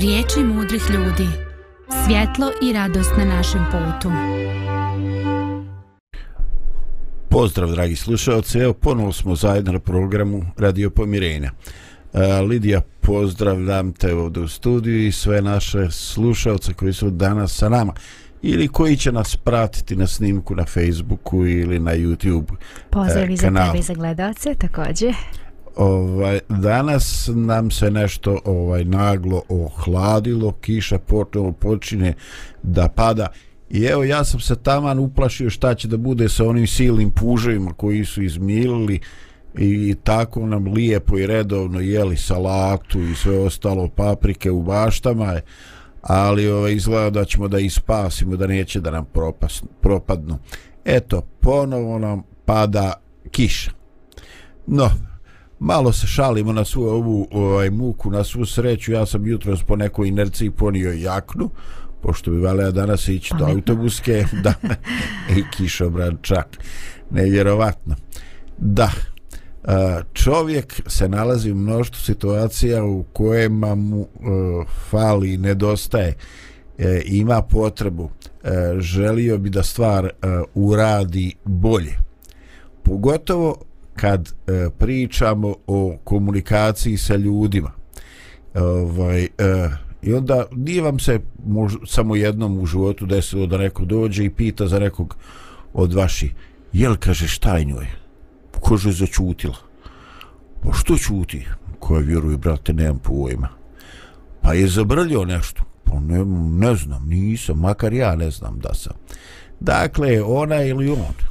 Riječi mudrih ljudi. Svjetlo i radost na našem putu. Pozdrav dragi slušalci, evo ponovo smo zajedno na programu Radio Pomirenja. Uh, Lidija, pozdravljam te ovdje u studiju i sve naše slušalce koji su danas sa nama ili koji će nas pratiti na snimku na Facebooku ili na YouTube Pozdrav uh, za tebe i za gledalce također ovaj danas nam se nešto ovaj naglo ohladilo kiša počelo počine da pada. I evo ja sam se taman uplašio šta će da bude sa onim silnim puževima koji su izmilili i tako nam lijepo i redovno jeli salatu i sve ostalo paprike u baštama ali ovaj, izgleda da ćemo da ispasimo da neće da nam propas, propadnu. Eto ponovo nam pada kiša. No malo se šalimo na svu ovu ovaj, muku, na svu sreću. Ja sam jutro po nekoj inerciji ponio jaknu, pošto bi valja danas ići do autobuske, da, i kišobran čak. Nevjerovatno. Da, čovjek se nalazi u mnoštvu situacija u kojima mu uh, fali nedostaje e, ima potrebu e, želio bi da stvar e, uradi bolje pogotovo kad e, pričamo o komunikaciji sa ljudima. Ovaj e, i onda nije vam se mož, samo jednom u životu desilo da neko dođe i pita za nekog od vaši jel kaže šta je njoj? Kože začutila? Pa što čuti koja vjeruje brate nemam pojma. Pa je zabrljio nešto? Pa ne, ne znam nisam makar ja ne znam da sam. Dakle ona ili on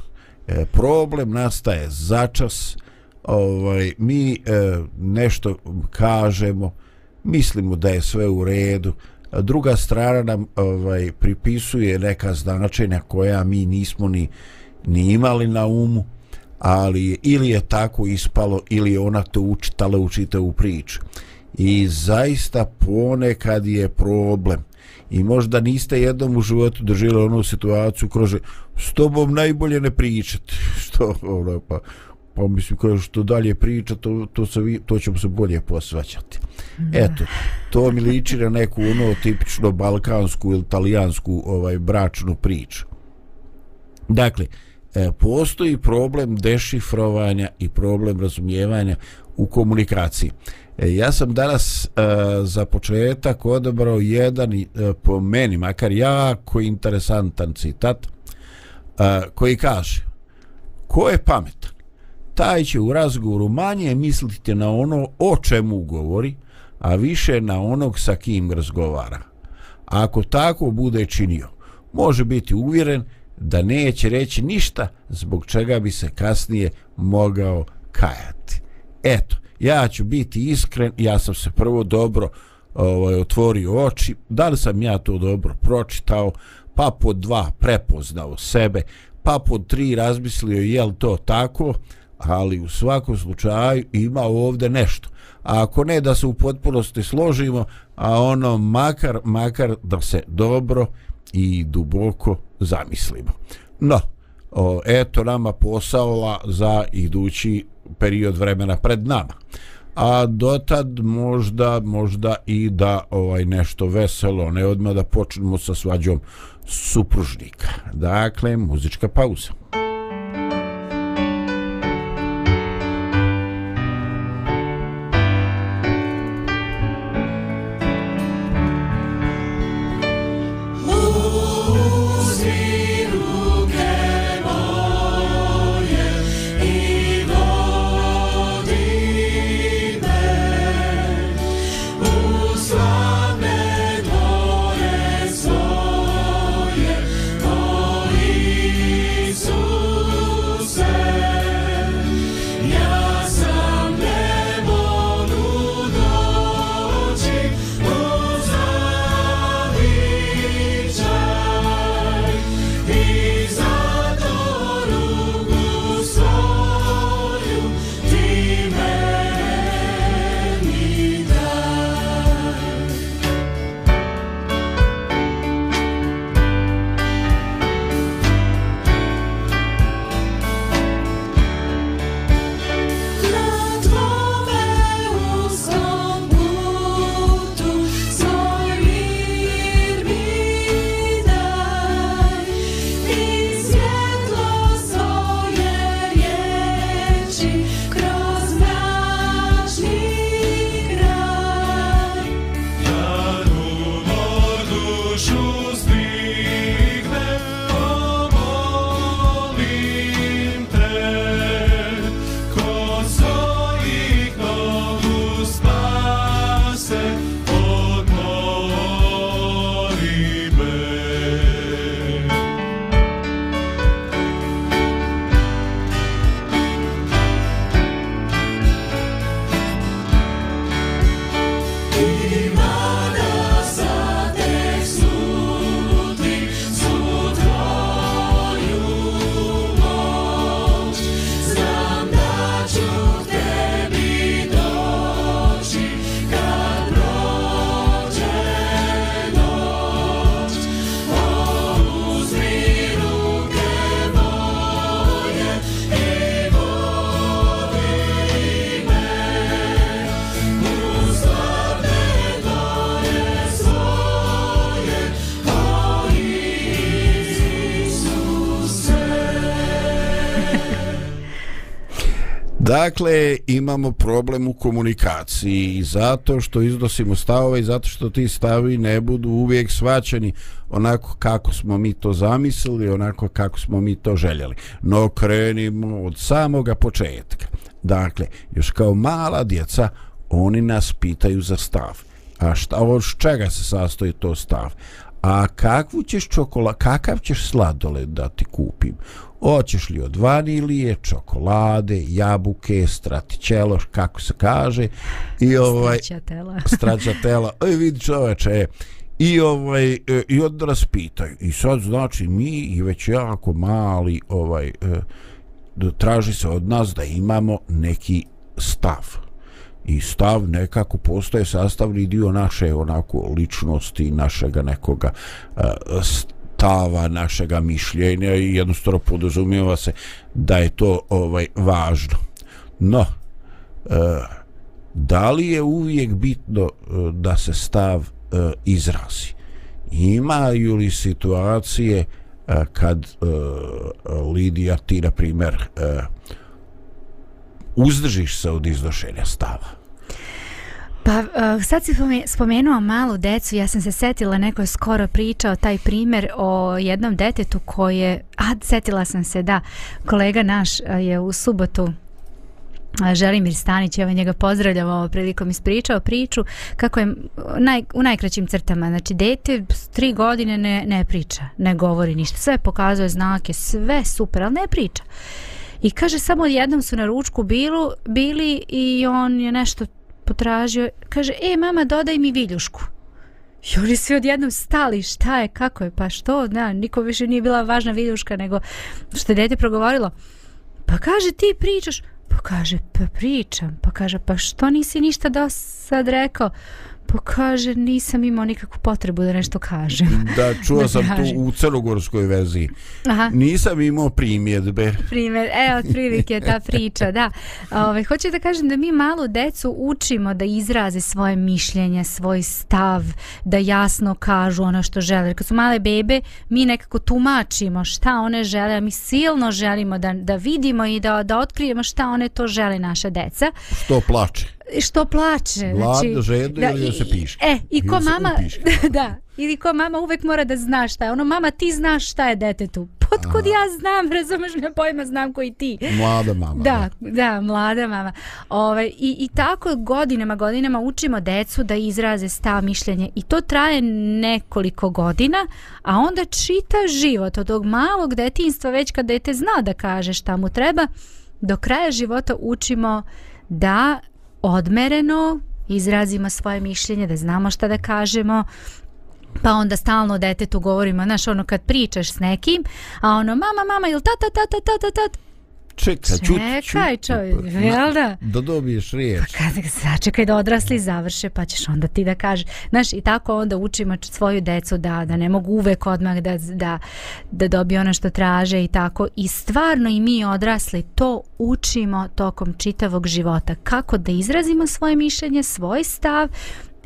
e, problem nastaje začas ovaj mi e, nešto kažemo mislimo da je sve u redu druga strana nam ovaj pripisuje neka značenja koja mi nismo ni ni imali na umu ali ili je tako ispalo ili je ona to učitala učite u priču. I zaista ponekad je problem i možda niste jednom u životu doživjeli onu situaciju kroz s tobom najbolje ne pričati što ono pa pa mislim kao što dalje priča to, to, se, to ćemo se bolje posvaćati eto to mi liči na neku ono tipično balkansku ili italijansku ovaj bračnu priču. Dakle E, postoji problem dešifrovanja i problem razumijevanja u komunikaciji. E, ja sam danas e, za početak odabrao jedan po meni makar jako interesantan citat koji kaže ko je pametan taj će u razgovoru manje misliti na ono o čemu govori a više na onog sa kim razgovara. Ako tako bude činio može biti uvjeren da neće reći ništa zbog čega bi se kasnije mogao kajati. Eto ja ću biti iskren, ja sam se prvo dobro ovaj, otvorio oči, da li sam ja to dobro pročitao, pa pod dva prepoznao sebe, pa pod tri razmislio je li to tako, ali u svakom slučaju ima ovdje nešto. A ako ne da se u potpunosti složimo, a ono makar, makar da se dobro i duboko zamislimo. No, o, eto nama posao za idući period vremena pred nama. A dotad možda možda i da ovaj nešto veselo, ne odmah da počnemo sa svađom supružnika. Dakle, muzička pauza. Dakle, imamo problem u komunikaciji zato što iznosimo stavove i zato što ti stavi ne budu uvijek svaćani onako kako smo mi to zamislili, onako kako smo mi to željeli. No krenimo od samoga početka. Dakle, još kao mala djeca, oni nas pitaju za stav. A šta, od čega se sastoji to stav? A kakvu ćeš čokola, kakav ćeš sladoled da ti kupim? Hoćeš li od vanilije, čokolade, jabuke, stratićelo, kako se kaže? I ovaj straćatela. straćatela. Ej vidi čoveče. I ovaj e, i onda nas pitaju. I sad znači mi i već jako mali ovaj e, traži se od nas da imamo neki stav i stav nekako postaje sastavni dio naše onako ličnosti našega nekoga e, stava našega mišljenja i jednostavno podrazumijeva se da je to ovaj važno. No e, da li je uvijek bitno e, da se stav izrazi? Imaju li situacije kad Lidija ti na primjer uzdržiš se od iznošenja stava? Pa eh, sad si spomenuo malu decu, ja sam se setila, neko je skoro pričao taj primjer o jednom detetu koje, a setila sam se da, kolega naš eh, je u subotu eh, Želimir Stanić, evo njega pozdravljam ovo prilikom ispričao priču kako je naj, u najkraćim crtama, znači dete tri godine ne, ne priča, ne govori ništa, sve pokazuje znake, sve super, ali ne priča. I kaže samo jednom su na ručku bilu, bili i on je nešto potražio. Kaže, e mama dodaj mi viljušku. I oni svi odjednom stali, šta je, kako je, pa što, da, niko više nije bila važna viljuška nego što je dete progovorilo. Pa kaže, ti pričaš, pa kaže, pa pričam, pa kaže, pa što nisi ništa do sad rekao? Pa kaže, nisam imao nikakvu potrebu da nešto kažem. Da, čuo da sam tu u crnogorskoj verziji. Aha. Nisam imao primjedbe. Primjer, evo, prilike je ta priča, da. Ove, hoću da kažem da mi malo decu učimo da izraze svoje mišljenje, svoj stav, da jasno kažu ono što žele. Kad su male bebe, mi nekako tumačimo šta one žele, a mi silno želimo da, da vidimo i da, da otkrijemo šta one to žele naša deca. Što plače što plače. Gladno, znači, žedno da, ili se piše. E, i ko mama, da, ili ko mama uvek mora da zna šta je. Ono, mama, ti znaš šta je detetu. Potkud ja znam, razumeš me pojma, znam koji ti. Mlada mama. Da, da, da mlada mama. Ove, i, I tako godinama, godinama učimo decu da izraze stav mišljenje. I to traje nekoliko godina, a onda čita život od tog malog detinstva, već kad dete zna da kaže šta mu treba, do kraja života učimo da odmereno izrazimo svoje mišljenje, da znamo šta da kažemo, pa onda stalno detetu govorimo, znaš, ono kad pričaš s nekim, a ono, mama, mama, ili tata, tata, tata, tata, čekaj, čut, čekaj čovjek, jel da? Da dobiješ riječ. Pa kad, sačekaj da odrasli završe, pa ćeš onda ti da kažeš. Znaš, i tako onda učimo svoju decu da, da ne mogu uvek odmah da, da, da dobiju ono što traže i tako. I stvarno i mi odrasli to učimo tokom čitavog života. Kako da izrazimo svoje mišljenje, svoj stav,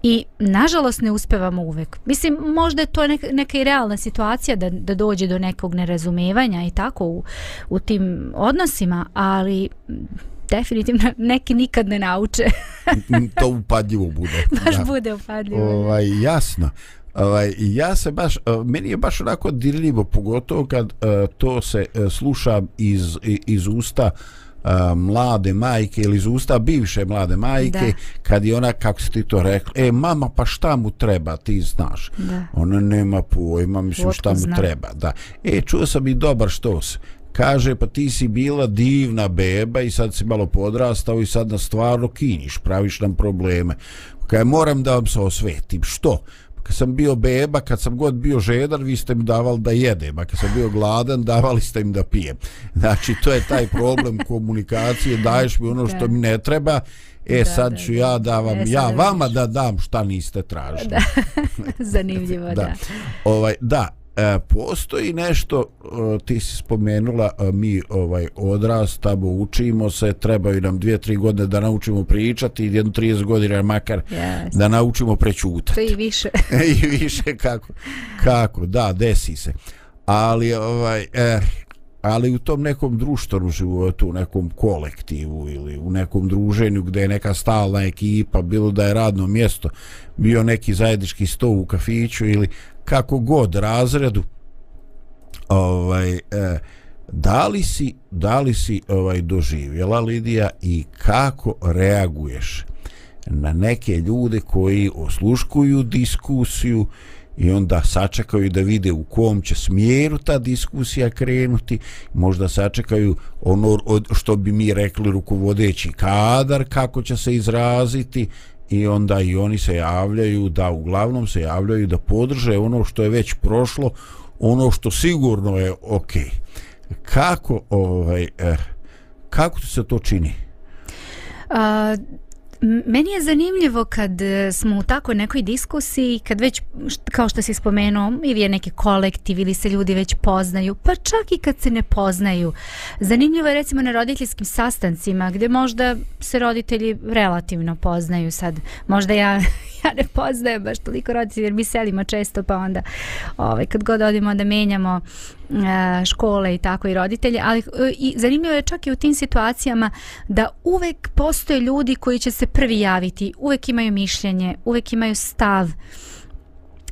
I nažalost ne uspevamo uvek. Mislim, možda je to neka, neka i realna situacija da, da dođe do nekog nerazumevanja i tako u, u tim odnosima, ali definitivno neki nikad ne nauče. to upadljivo bude. Baš da. bude upadljivo. Ovaj, jasno. Ovaj, ja se baš, meni je baš onako dirljivo, pogotovo kad uh, to se uh, sluša iz, iz usta uh, mlade majke ili iz usta bivše mlade majke da. kad je ona kako si ti to rekla e mama pa šta mu treba ti znaš? Da. ona nema pojma mislim Otko šta mu zna. treba. Da. E čuo sam i dobar što se kaže pa ti si bila divna beba i sad si malo podrastao i sad na stvarno kiniš praviš nam probleme. Kaj moram da vam se osvetim. Što kad sam bio beba, kad sam god bio žedan, vi ste mi davali da jedem, a kad sam bio gladan, davali ste im da pijem. Znači, to je taj problem komunikacije, daješ mi ono što mi ne treba, e da, sad ću ja da vam, ja vama da dam šta niste tražili. Da. Zanimljivo, da. da. Ovaj, da, E, postoji nešto e, ti si spomenula e, mi ovaj odrastamo učimo se trebaju nam dvije, tri godine da naučimo pričati i jedno 30 godina makar yes. da naučimo prećutati i više. I više kako kako da desi se. Ali ovaj eh, ali u tom nekom društvenom životu, u nekom kolektivu ili u nekom druženju gdje je neka stalna ekipa, bilo da je radno mjesto, bio neki zajednički sto u kafiću ili kako god razredu, ovaj, e, da li si, da li si ovaj, doživjela Lidija i kako reaguješ na neke ljude koji osluškuju diskusiju i onda sačekaju da vide u kom će smjeru ta diskusija krenuti možda sačekaju ono što bi mi rekli rukovodeći kadar kako će se izraziti i onda i oni se javljaju da uglavnom se javljaju da podrže ono što je već prošlo ono što sigurno je ok. Kako ovaj eh, kako se to čini? Uh, Meni je zanimljivo kad e, smo u tako nekoj diskusiji, kad već, kao što si spomenuo, ili je neki kolektiv ili se ljudi već poznaju, pa čak i kad se ne poznaju. Zanimljivo je recimo na roditeljskim sastancima gdje možda se roditelji relativno poznaju sad. Možda ja, ja ne poznajem baš toliko roditelja jer mi selimo često pa onda ovaj, kad god odimo da menjamo e, škole i tako i roditelje, ali e, i zanimljivo je čak i u tim situacijama da uvek postoje ljudi koji će se prvi javiti, uvek imaju mišljenje, uvek imaju stav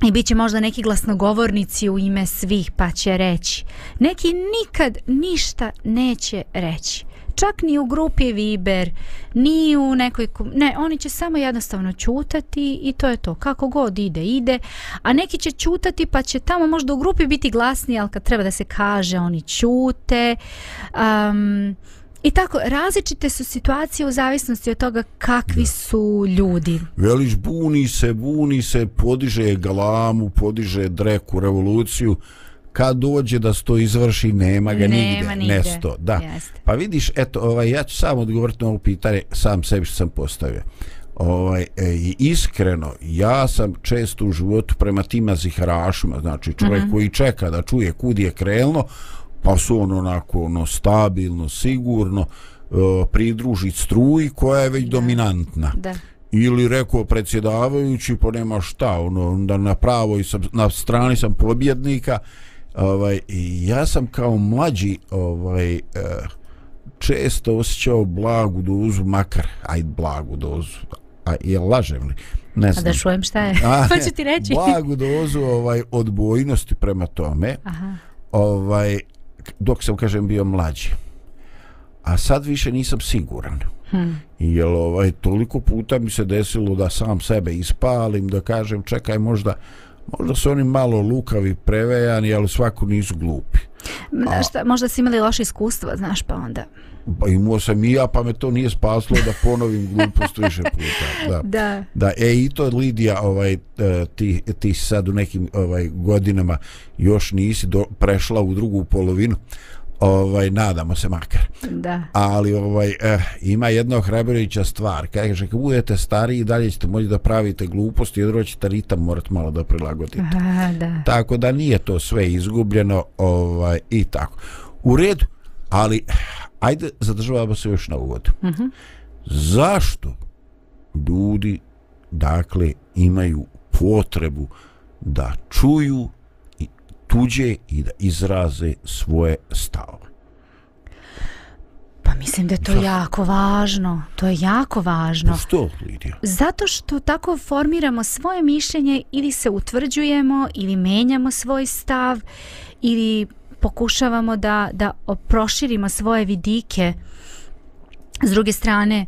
i bit će možda neki glasnogovornici u ime svih pa će reći. Neki nikad ništa neće reći čak ni u grupi Viber, ni u nekoj... Ne, oni će samo jednostavno čutati i to je to. Kako god ide, ide. A neki će čutati pa će tamo možda u grupi biti glasni, ali kad treba da se kaže, oni čute. Um, I tako, različite su situacije u zavisnosti od toga kakvi su ljudi. Veliš, buni se, buni se, podiže galamu, podiže dreku, revoluciju kad dođe da sto izvrši nema ga nema nigde, nesto da Jeste. pa vidiš eto ovaj ja ću samo odgovoriti na ovo pitanje sam sebi što sam postavio ovaj e, iskreno ja sam često u životu prema tima ziharašima znači čovjek mm -hmm. koji čeka da čuje kud je krelno pa su on onako ono stabilno sigurno uh, pridružit struji koja je već da. dominantna da ili rekao predsjedavajući pa nema šta ono da na pravoj sam na strani sam pobjednika ovaj ja sam kao mlađi ovaj uh, često osjećao blagu dozu makar aj blagu dozu a je lažem li ne znam. a da čujem šta je? Hoću ti reći. Blagu dozu ovaj odbojnosti prema tome. Aha. ovaj dok sam kažem bio mlađi. A sad više nisam siguran. Hmm. Jel ovaj, toliko puta mi se desilo da sam sebe ispalim, da kažem čekaj možda možda su oni malo lukavi, prevejani, ali svako nisu glupi. A, šta, možda si imali loše iskustva, znaš, pa onda... Pa imao sam i ja, pa me to nije spaslo da ponovim glupost više puta. Da. da. da. E, i to Lidija, ovaj, e, ti, ti sad u nekim ovaj godinama još nisi do, prešla u drugu polovinu ovaj nadamo se makar. Da. Ali ovaj eh, ima jedna ohrabrujuća stvar. Kaže kad budete stari i dalje ćete moći da pravite gluposti, jer ćete ritam morati malo da prilagodite. Aha, da. Tako da nije to sve izgubljeno, ovaj i tako. U redu, ali ajde zadržavamo se još na uvodu. Mhm. Uh -huh. Zašto ljudi dakle imaju potrebu da čuju tuđe i da izraze svoje stavove. Pa mislim da je to Zašto? jako važno. To je jako važno. Pa što, Lidija? Zato što tako formiramo svoje mišljenje ili se utvrđujemo ili menjamo svoj stav ili pokušavamo da, da proširimo svoje vidike. S druge strane,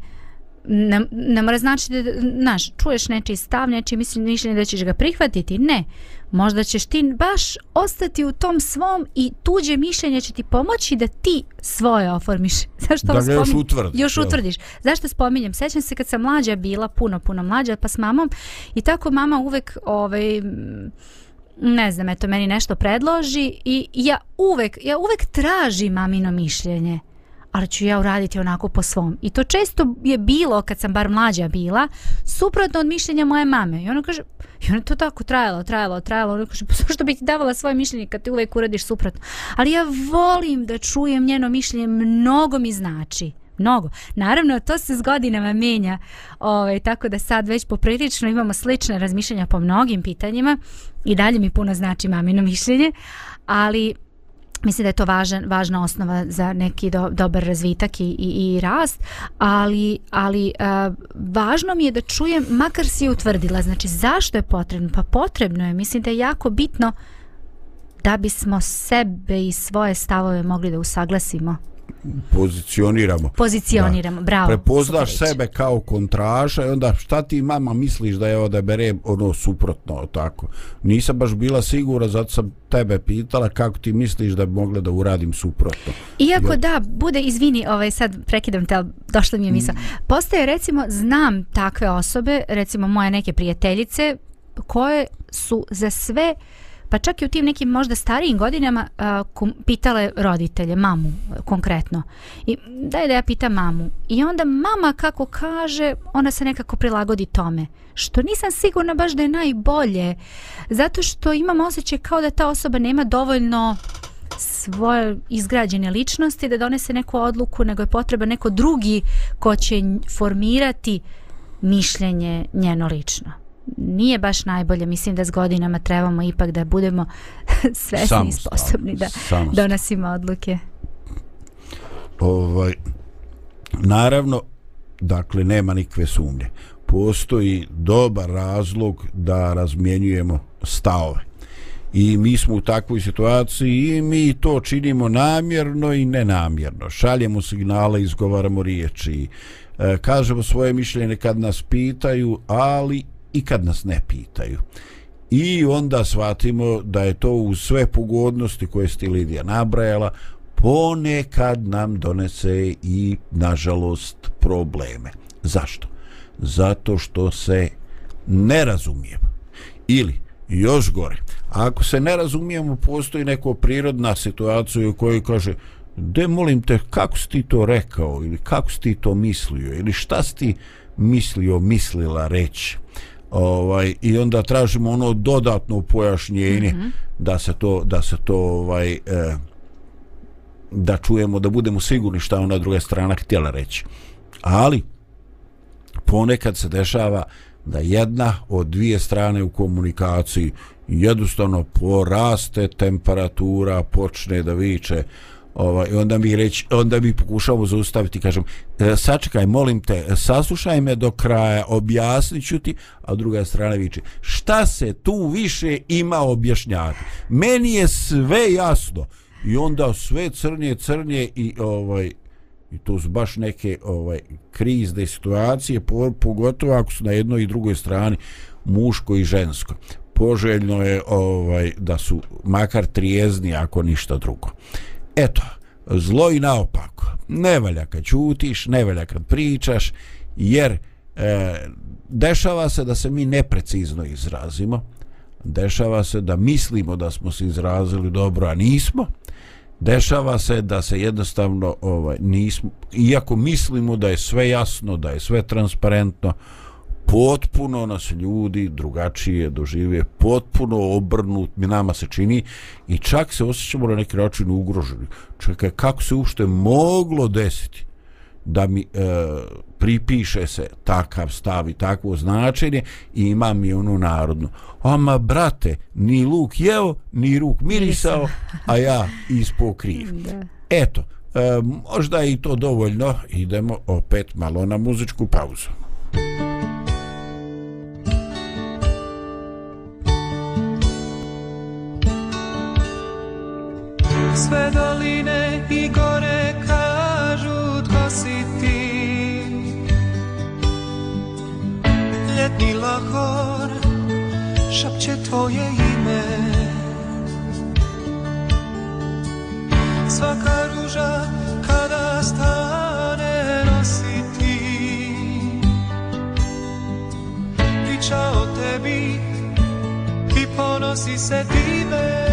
ne, ne mora znači da, znaš, čuješ nečiji stav, nečiji mišljenje da ćeš ga prihvatiti. Ne možda ćeš ti baš ostati u tom svom i tuđe mišljenje će ti pomoći da ti svoje oformiš. Zašto da ga još utvrdiš. Još utvrdiš. Zašto spominjem? Sećam se kad sam mlađa bila, puno, puno mlađa, pa s mamom i tako mama uvek ovaj, ne znam, eto, meni nešto predloži i ja uvek, ja uvek tražim mamino mišljenje ali ću ja uraditi onako po svom. I to često je bilo, kad sam bar mlađa bila, suprotno od mišljenja moje mame. I ona kaže, i ona to tako trajalo, trajalo, trajalo. Ona kaže, pa što bi ti davala svoje mišljenje kad ti uvek uradiš suprotno? Ali ja volim da čujem njeno mišljenje, mnogo mi znači. Mnogo. Naravno, to se s godinama menja, ovaj, tako da sad već poprilično imamo slične razmišljenja po mnogim pitanjima i dalje mi puno znači mamino mišljenje, ali mislim da je to važan, važna osnova za neki do, dobar razvitak i, i, i rast, ali, ali uh, važno mi je da čujem, makar si utvrdila, znači zašto je potrebno? Pa potrebno je, mislim da je jako bitno da bismo sebe i svoje stavove mogli da usaglasimo pozicioniramo. Pozicioniramo, da. bravo. Prepoznaš sebe kao kontraža i onda šta ti mama misliš da je odaberem ono suprotno tako. Nisam baš bila sigura, zato sam tebe pitala kako ti misliš da bi mogla da uradim suprotno. Iako Jer... da, bude, izvini, ovaj, sad prekidam te, došla mi je misla. Mm. Postoje, recimo, znam takve osobe, recimo moje neke prijateljice, koje su za sve uh, pa čak i u tim nekim možda starijim godinama pitala pitale roditelje, mamu konkretno. I daj da ja pitam mamu. I onda mama kako kaže, ona se nekako prilagodi tome. Što nisam sigurna baš da je najbolje. Zato što imam osjećaj kao da ta osoba nema dovoljno svoje izgrađene ličnosti da donese neku odluku, nego je potreba neko drugi ko će formirati mišljenje njeno lično nije baš najbolje. Mislim da s godinama trebamo ipak da budemo svesni i sposobni da Samostal. donosimo odluke. Ovaj, naravno, dakle, nema nikve sumnje. Postoji dobar razlog da razmjenjujemo stavove. I mi smo u takvoj situaciji i mi to činimo namjerno i nenamjerno. Šaljemo signale, izgovaramo riječi, e, kažemo svoje mišljenje kad nas pitaju, ali i kad nas ne pitaju. I onda shvatimo da je to u sve pogodnosti koje ste Lidija nabrajala, ponekad nam donese i, nažalost, probleme. Zašto? Zato što se ne razumijemo. Ili, još gore, ako se ne razumijemo, postoji neko prirodna situacija u kojoj kaže de molim te, kako si ti to rekao ili kako si ti to mislio ili šta si ti mislio, mislila reći ovaj i onda tražimo ono dodatno pojašnjenje mm -hmm. da se to da se to ovaj e, da čujemo da budemo sigurni šta ona druga strana htjela reći ali ponekad se dešava da jedna od dvije strane u komunikaciji jednostavno poraste temperatura počne da viče ovaj, onda mi reći, onda mi pokušavamo zaustaviti, kažem, e, sačekaj, molim te, saslušaj me do kraja, objasnit ću ti, a druga strana viče, šta se tu više ima objašnjati? Meni je sve jasno. I onda sve crnje, crnje i ovaj, i to su baš neke ovaj krizne situacije pogotovo ako su na jednoj i drugoj strani muško i žensko poželjno je ovaj da su makar trijezni ako ništa drugo eto, zlo i naopako. Ne valja kad čutiš, ne valja kad pričaš, jer e, dešava se da se mi neprecizno izrazimo, dešava se da mislimo da smo se izrazili dobro, a nismo, dešava se da se jednostavno ovaj nismo, iako mislimo da je sve jasno, da je sve transparentno, potpuno nas ljudi drugačije dožive, potpuno obrnut, mi nama se čini i čak se osjećamo na neki način ugroženi. Čekaj, kako se ušte moglo desiti da mi e, pripiše se takav stav i takvo značenje i imam mi ono narodno. Ama, brate, ni luk jeo, ni ruk mirisao, a ja ispo kriv. Eto, e, možda i to dovoljno. Idemo opet malo na muzičku pauzu. Sve doline i gore kažu tko si ti? Ljetni lahor šapće tvoje ime. Svaka ruža kada stane nosi ti. Priča o tebi i ponosi se time.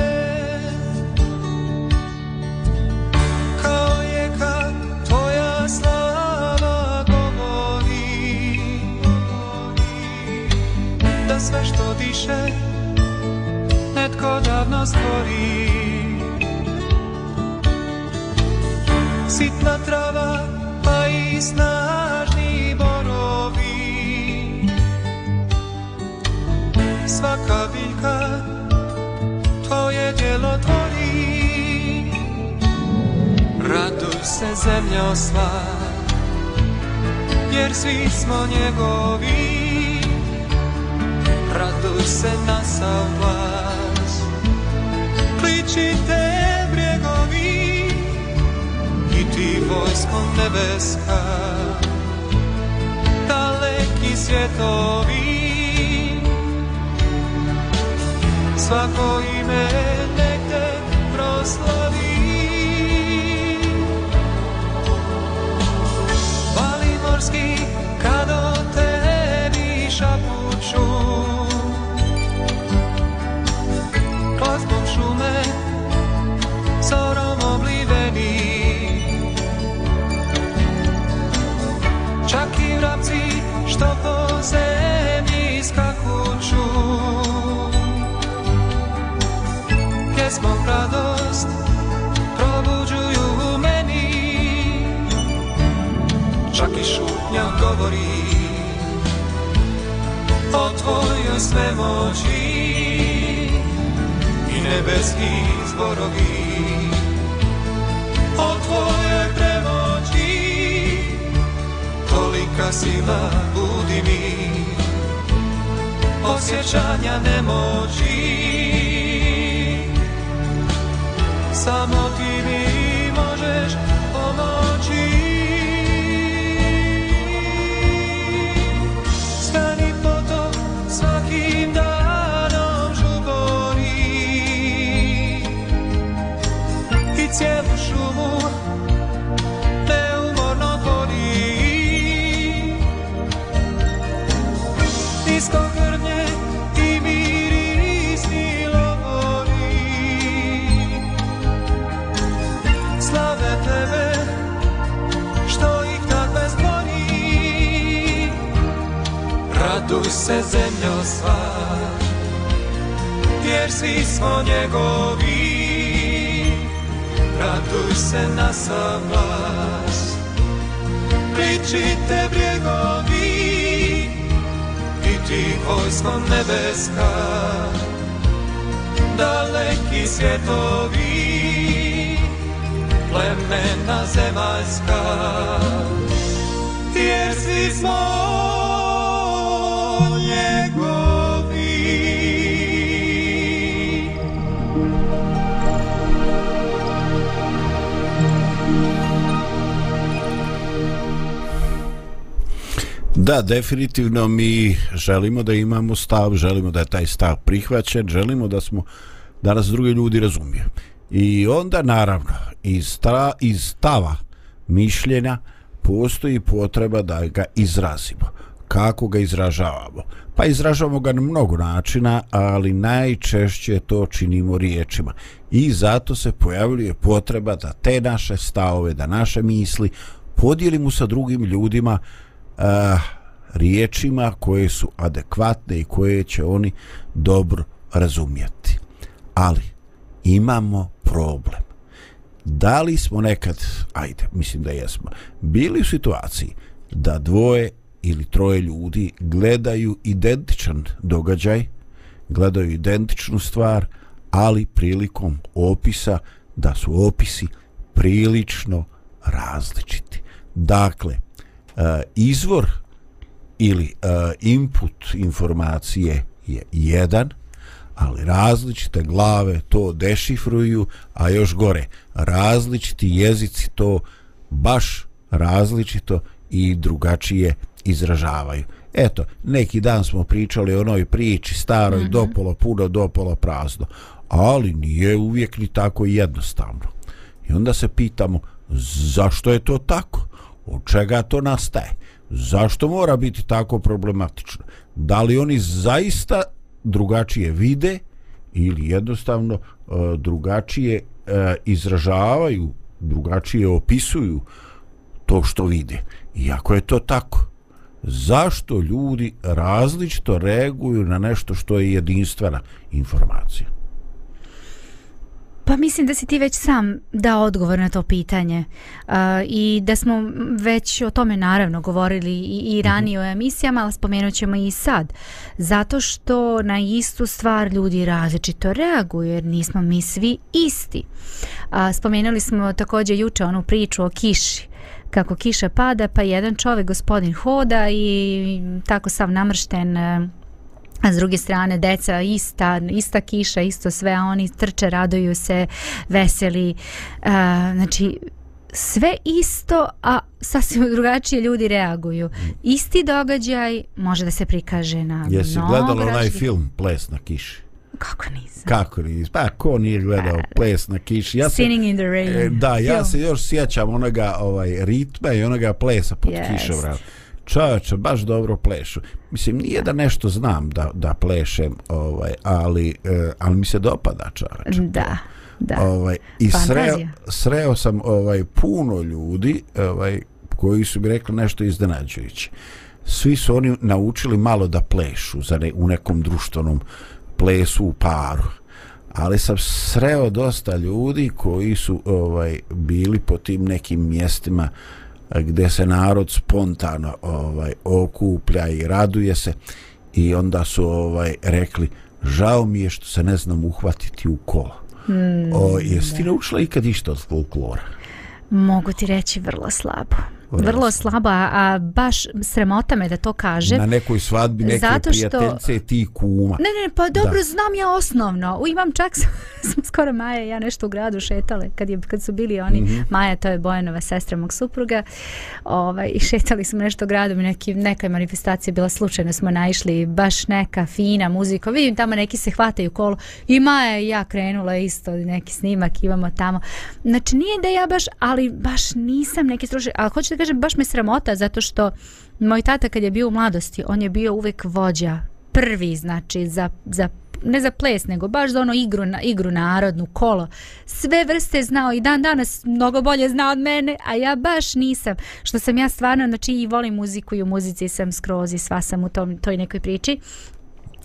Sve što diše netko davno stvori. Sitna trava pa i snažni borovi. Svaka biljka tvoje djelo tvori. Raduj se zemljo sva Jer svi smo njegovi. Raduj se na sav glas. Kličite brjegovi I ti vojsko nebeska. Daleki svjetovi. Svako ime nek te proslavi i šutnja govori o tvojoj svemoći i nebeski zborovi. O tvojoj premoći tolika sila budi mi. Osjećanja nemoći samo se zemljo sva Jer svi smo njegovi. Raduj se na sam glas Pričite brjegovi I ti vojsko nebeska Daleki svjetovi Plemena zemaljska. Jer svi smo Da, definitivno mi želimo da imamo stav, želimo da je taj stav prihvaćen, želimo da smo da nas drugi ljudi razumiju. I onda naravno iz, stra, iz stava mišljenja postoji potreba da ga izrazimo. Kako ga izražavamo? Pa izražavamo ga na mnogo načina, ali najčešće to činimo riječima. I zato se pojavljuje potreba da te naše stavove, da naše misli podijelimo sa drugim ljudima uh, riječima koje su adekvatne i koje će oni dobro razumjeti. Ali imamo problem. Da li smo nekad, ajde, mislim da jesmo, bili u situaciji da dvoje ili troje ljudi gledaju identičan događaj, gledaju identičnu stvar, ali prilikom opisa da su opisi prilično različiti. Dakle, e, izvor ili uh, input informacije je jedan, ali različite glave to dešifruju, a još gore, različiti jezici to baš različito i drugačije izražavaju. Eto, neki dan smo pričali o onoj priči staroj, mm -hmm. dopolo puno, dopolo prazno, ali nije uvijek ni tako jednostavno. I onda se pitamo, zašto je to tako? Od čega to nastaje? Zašto mora biti tako problematično? Da li oni zaista drugačije vide ili jednostavno uh, drugačije uh, izražavaju, drugačije opisuju to što vide. Iako je to tako, zašto ljudi različito reaguju na nešto što je jedinstvena informacija? Pa mislim da si ti već sam dao odgovor na to pitanje uh, i da smo već o tome naravno govorili i, i ranije mm-hmm. u emisijama, ali spomenut ćemo i sad. Zato što na istu stvar ljudi različito reaguju jer nismo mi svi isti. Uh, spomenuli smo također juče onu priču o kiši kako kiša pada pa jedan čovjek gospodin hoda i tako sav namršten uh, A s druge strane, deca ista, ista kiša, isto sve, a oni trče, raduju se, veseli. Uh, znači, sve isto, a sasvim drugačije ljudi reaguju. Isti događaj može da se prikaže na Jesi mnogo gledala onaj različitih- film Ples na kiši? Kako nisam? Kako nisi? Pa ko nije gledao Ples na kiši? Ja se, Sinning in the rain. e, da, ja Film. se još sjećam onoga ovaj, ritma i onoga plesa pod Jest. kišom. Čovječe, baš dobro plešu. Mislim, nije da nešto znam da, da plešem, ovaj, ali, e, ali mi se dopada čovječe. Da, da. Ovaj, I sreo, sreo sam ovaj puno ljudi ovaj, koji su mi rekli nešto iznenađujuće. Svi su oni naučili malo da plešu za ne, u nekom društvenom plesu u paru. Ali sam sreo dosta ljudi koji su ovaj bili po tim nekim mjestima a, gdje se narod spontano ovaj okuplja i raduje se i onda su ovaj rekli žao mi je što se ne znam uhvatiti u kolo. Mm, O, jesi ti naučila ikad išta od folklora? Mogu ti reći vrlo slabo. Vrlo slabo, a baš sramota me da to kažem. Na nekoj svadbi neke Zato što- prijateljice ti kuma. Ne, ne, pa dobro, Da. znam ja osnovno. U, imam čak, sam, skoro Maja ja nešto u gradu šetale, kad, je, kad su bili oni, Mhm. Maja, to je Bojanova sestra mog supruga, ovaj, i šetali smo nešto gradom i neki, neka manifestacija je bila slučajno, smo naišli, baš neka fina muzika, vidim tamo neki se hvataju kolo, i Maja i ja krenula isto, neki snimak imamo tamo. Znači, nije da ja baš, ali baš nisam neki stručnjak, ali hoću da kažem, baš me sramota, zato što moj tata kad je bio u mladosti, on je bio uvek vođa, prvi, znači, za, za ne za ples, nego baš za ono igru, na, igru narodnu, kolo. Sve vrste znao i dan danas mnogo bolje zna od mene, a ja baš nisam. Što sam ja stvarno, znači i volim muziku i u muzici sam skroz i sva sam u tom, toj nekoj priči.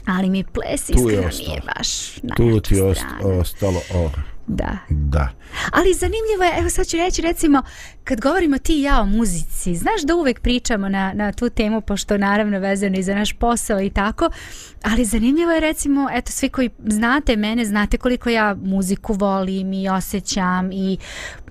Ali mi ples iskreno nije baš Tu ti je ost, ostalo, o, Da. da. Ali zanimljivo je, evo sad ću reći recimo, kad govorimo ti i ja o muzici, znaš da uvek pričamo na, na tu temu, pošto naravno vezano i za naš posao i tako, ali zanimljivo je recimo, eto svi koji znate mene, znate koliko ja muziku volim i osjećam i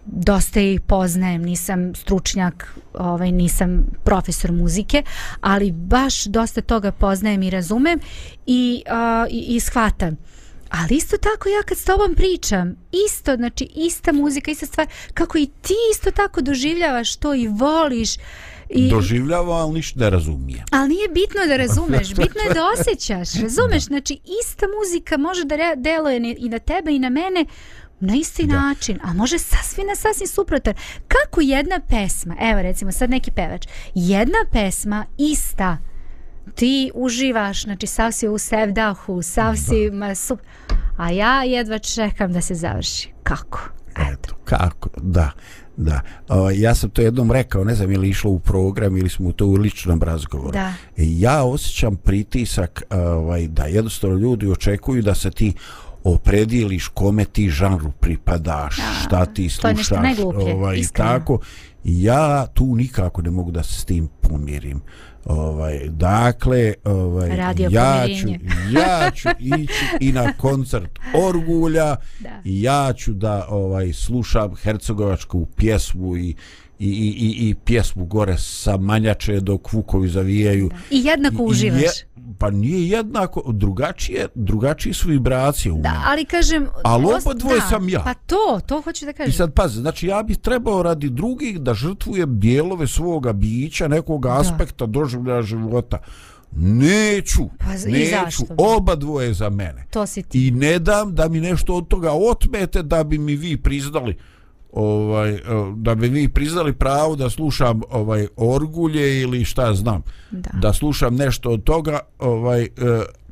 dosta i poznajem, nisam stručnjak, ovaj, nisam profesor muzike, ali baš dosta toga poznajem i razumem i, a, i, i shvatam. Ali isto tako ja kad s tobom pričam, isto, znači ista muzika, ista stvar, kako i ti isto tako doživljavaš to i voliš. I, Doživljava, ali ništa ne razumije. ali nije bitno da razumeš, bitno je da osjećaš, razumeš, znači ista muzika može da deluje i na tebe i na mene na isti Da. način, a može sasvim na sasvim suprotan. Kako jedna pesma, evo recimo sad neki pevač, jedna pesma ista, ti uživaš, znači sav si u sevdahu, sav si, ma, sup, a ja jedva čekam da se završi. Kako? Eto, kako, da, da. O, ja sam to jednom rekao, ne znam je li išlo u program ili smo to u ličnom razgovoru. Da. Ja osjećam pritisak ovaj, da jednostavno ljudi očekuju da se ti opredijeliš kome ti žanru pripadaš, Da, šta ti to je slušaš, nešto najgluplje, ovaj, i iskreno. tako. Ja tu nikako ne mogu da se s tim pomirim. Ovaj, dakle, ovaj, Radio ja ću, ja ću ići i na koncert Orgulja Da. i ja ću da ovaj slušam hercegovačku pjesmu i i, i, i, i pjesmu gore sa manjače dok vukovi zavijaju. I jednako I- i uživaš. je- pa nije jednako, drugačije, drugačije su vibracije u Da, ali kažem... Ali oba dvoje da, sam ja. Pa to, to hoću da kažem. I sad pazi, znači ja bih trebao radi drugih da žrtvujem dijelove svoga bića, nekog aspekta doživljaja života. Neću, Pa neću, zašto? oba dvoje za mene. To si ti. I ne dam da mi nešto od toga otmete da bi mi vi priznali ovaj eh, da bi vi priznali pravo da slušam ovaj orgulje ili šta znam. Da. da slušam nešto od toga ovaj eh,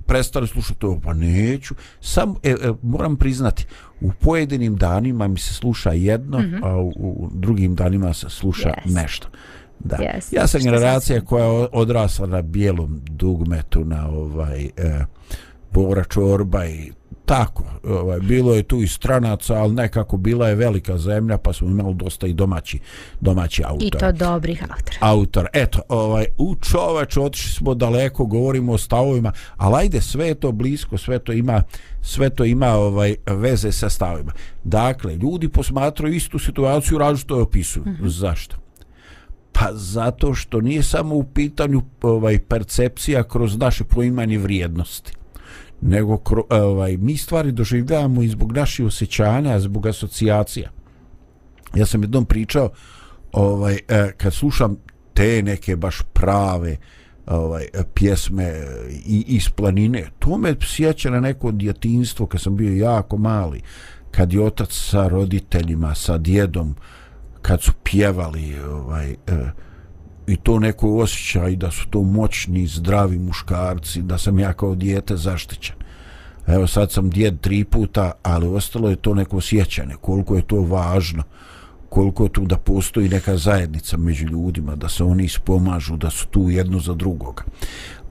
prestani slušati to pa neću. Sam e, e, moram priznati u pojedinim danima mi se sluša jedno mm -hmm. a u, u drugim danima se sluša Yes. nešto. Da. Yes, ja sam što generacija koja je odrasla na bijelom dugmetu na ovaj eh, Bora Čorba i tako, ovaj, bilo je tu i stranaca, ali nekako bila je velika zemlja, pa smo imali dosta i domaći, domaći autor. I to dobrih autora. Autor, eto, ovaj, u čoveč, otišli smo daleko, govorimo o stavovima, ali ajde, sve je to blisko, sve to ima, sve to ima ovaj veze sa stavovima. Dakle, ljudi posmatraju istu situaciju, različito je opisuju. Mm -hmm. Zašto? Pa zato što nije samo u pitanju ovaj percepcija kroz naše poimanje vrijednosti nego e, ovaj, mi stvari doživljavamo i zbog naših osjećanja, zbog asocijacija. Ja sam jednom pričao, ovaj, e, kad slušam te neke baš prave ovaj, e, pjesme i, iz planine, to me sjeća na neko djetinstvo kad sam bio jako mali, kad je otac sa roditeljima, sa djedom, kad su pjevali ovaj, eh, i to neko osjećaj da su to moćni, zdravi muškarci, da sam ja kao dijete zaštićen. Evo sad sam djed tri puta, ali ostalo je to neko sjećanje, koliko je to važno, koliko je tu da postoji neka zajednica među ljudima, da se oni ispomažu, da su tu jedno za drugoga.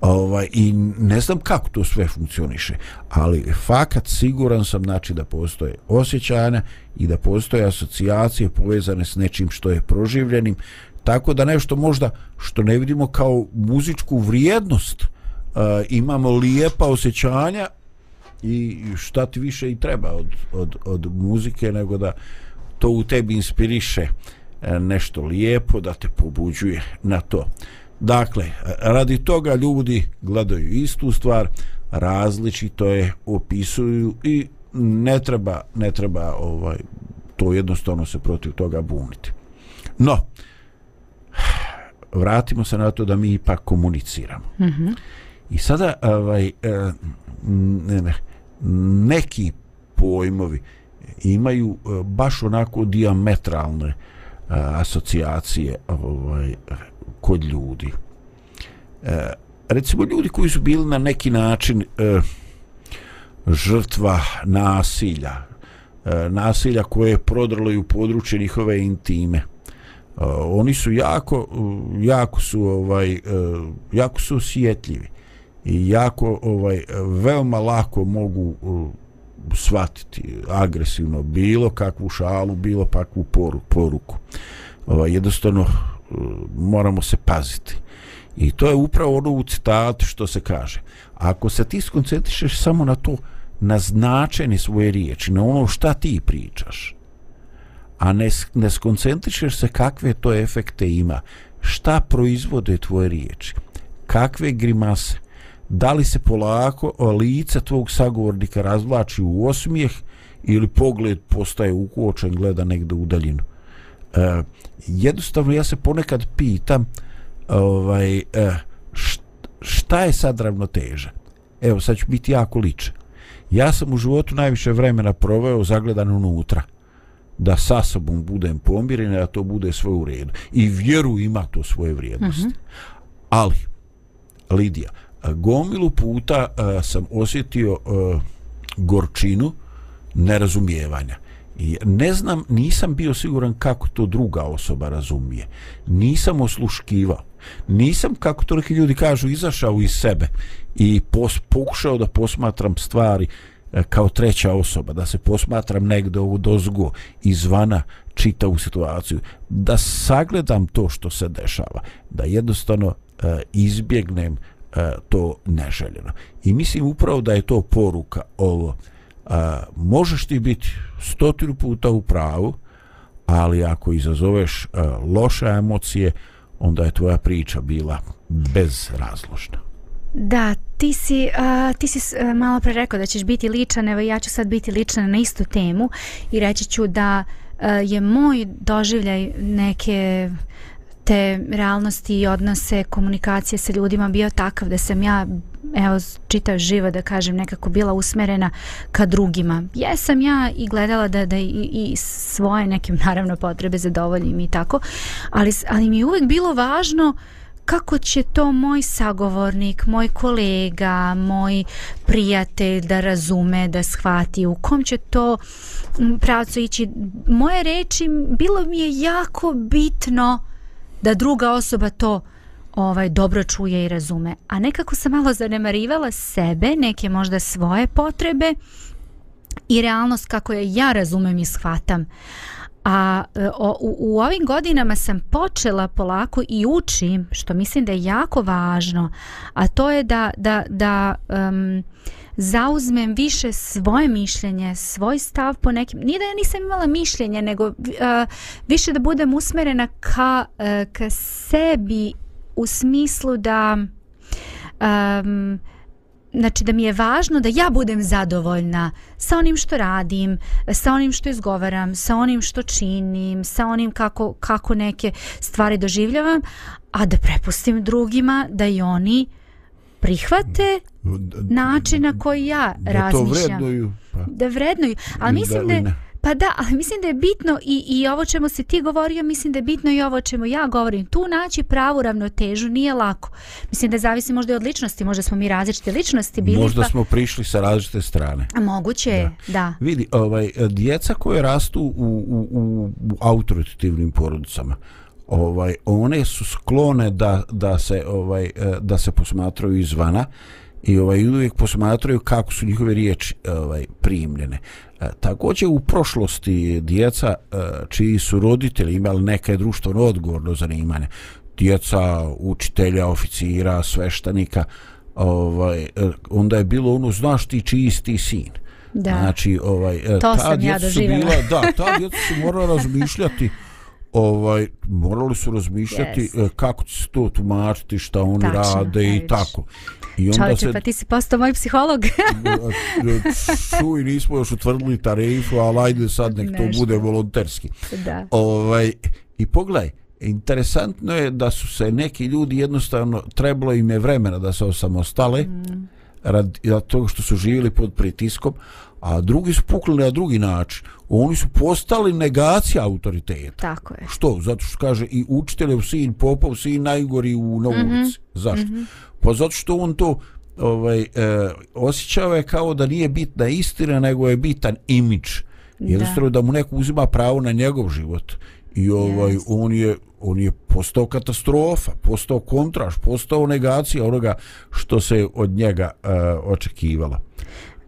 Ovaj, I ne znam kako to sve funkcioniše, ali fakat siguran sam znači da postoje osjećanja i da postoje asocijacije povezane s nečim što je proživljenim, tako da nešto možda što ne vidimo kao muzičku vrijednost uh, imamo lijepa osjećanja i šta ti više i treba od, od, od muzike nego da to u tebi inspiriše e, nešto lijepo da te pobuđuje na to. Dakle radi toga ljudi gledaju istu stvar različito je opisuju i ne treba ne treba ovaj to jednostavno se protiv toga buniti. No uh, vratimo se na to da mi ipak komuniciramo. Mm -hmm. I sada ovaj, e, ne, ne, neki pojmovi imaju e, baš onako diametralne e, asocijacije ovaj, kod ljudi. Recimo ljudi koji su bili na neki način žrtva nasilja, nasilja koje je prodrlo i u područje njihove intime, Uh, oni su jako jako su ovaj uh, jako su osjetljivi i jako ovaj veoma lako mogu uh, shvatiti agresivno bilo kakvu šalu bilo kakvu poruku, poruku. Ovaj jednostavno uh, moramo se paziti i to je upravo ono u citatu što se kaže ako se ti skoncentrišeš samo na to na značenje svoje riječi na ono šta ti pričaš a ne, ne skoncentrišeš se kakve to efekte ima, šta proizvode tvoje riječi, kakve grimase, da li se polako lice tvog sagovornika razvlači u osmijeh ili pogled postaje ukočen, gleda negde u daljinu. E, jednostavno ja se ponekad pitam ovaj, e, šta je sad ravnoteža? Evo, sad ću biti jako ličan. Ja sam u životu najviše vremena proveo zagledan unutra da sa sobom budem pomiren, da to bude sve u redu. I vjeru ima to svoje vrijednosti. Mm -hmm. Ali, Lidija, gomilu puta a, sam osjetio a, gorčinu nerazumijevanja. I ne znam, nisam bio siguran kako to druga osoba razumije. Nisam osluškivao. Nisam, kako to neki ljudi kažu, izašao iz sebe i pos, pokušao da posmatram stvari E, E, kao treća osoba, da se posmatram negde ovu dozgo izvana čita u situaciju, da sagledam to što se dešava, da jednostavno e, izbjegnem e, to neželjeno. I mislim upravo da je to poruka ovo. E, možeš ti biti stotinu puta u pravu, ali ako izazoveš e, loše emocije, onda je tvoja priča bila bezrazložna. Da, ti si, uh, ti si uh, malo pre rekao da ćeš biti ličan, evo ja ću sad biti ličan na istu temu i reći ću da uh, je moj doživljaj neke te realnosti i odnose komunikacije sa ljudima bio takav da sam ja evo čitao živo da kažem nekako bila usmerena ka drugima. Jesam ja i gledala da, da i, i svoje neke naravno potrebe zadovoljim i tako ali, ali mi je uvek bilo važno uh, kako će to moj sagovornik, moj kolega, moj prijatelj da razume, da shvati, u kom će to mm, pravcu ići. Moje reči, bilo mi je jako bitno da druga osoba to ovaj dobro čuje i razume. A nekako sam malo zanemarivala sebe, neke možda svoje potrebe i realnost kako je ja razumem i shvatam. A e, o, u, u ovim godinama sam počela polako i učim, što mislim da je jako važno, a to je da, da, da um, zauzmem više svoje mišljenje, svoj stav po nekim, nije da ja nisam imala mišljenje, nego uh, više da budem usmerena ka, uh, ka sebi u smislu da um, znači da mi je važno da ja budem zadovoljna sa onim što radim, sa onim što izgovaram, sa onim što činim, sa onim kako, kako neke stvari doživljavam, a da prepustim drugima da i oni prihvate način na koji ja da razmišljam. to vrednuju. Pa. Da vrednuju. Ali mislim da, Da, Pa da, ali mislim da je bitno i, i ovo čemu si ti govorio, mislim da je bitno i ovo čemu ja govorim. Tu naći pravu ravnotežu nije lako. Mislim da zavisi možda i od ličnosti, možda smo mi različite ličnosti bili. Možda pa... smo prišli sa različite strane. A moguće je, da. da. Vidi, ovaj, djeca koje rastu u, u, u, u autoritativnim porodicama, ovaj one su sklone da, da se ovaj eh, da se posmatraju izvana i ovaj uvijek posmatraju kako su njihove riječi ovaj primljene. E, također u prošlosti djeca e, čiji su roditelji imali neke društveno odgovorno zanimanje, djeca učitelja, oficira, sveštanika, ovaj, e, onda je bilo ono, znaš ti čiji ti sin. Da. Znači, ovaj, e, to ta ja djeca su doživjela. bila, da, ta djeca su morala razmišljati ovaj morali su razmišljati Yes. yes. kako će se to tumačiti šta oni Tačno, rade i tako i onda Čovječe, se pa ti si postao moj psiholog. čuj nismo još utvrdili tarifu ali ajde sad nek to Nešto. bude volonterski da. ovaj i pogledaj interesantno je da su se neki ljudi jednostavno trebalo im je vremena da se osamostale mm. radi toga što su živjeli pod pritiskom a drugi su pukli na drugi način oni su postali negacija autoriteta Tako je. Što? Zato što kaže i učiteljev sin, popov sin najgori u na ulici. Mm -hmm. Zašto? Mm -hmm. Pa zato što on to ovaj, e, osjećao je kao da nije bitna istina, nego je bitan imidž. Jednostavno da. da mu neko uzima pravo na njegov život. I ovaj, Yes. on je on je postao katastrofa, postao kontraš, postao negacija onoga što se od njega uh, očekivalo.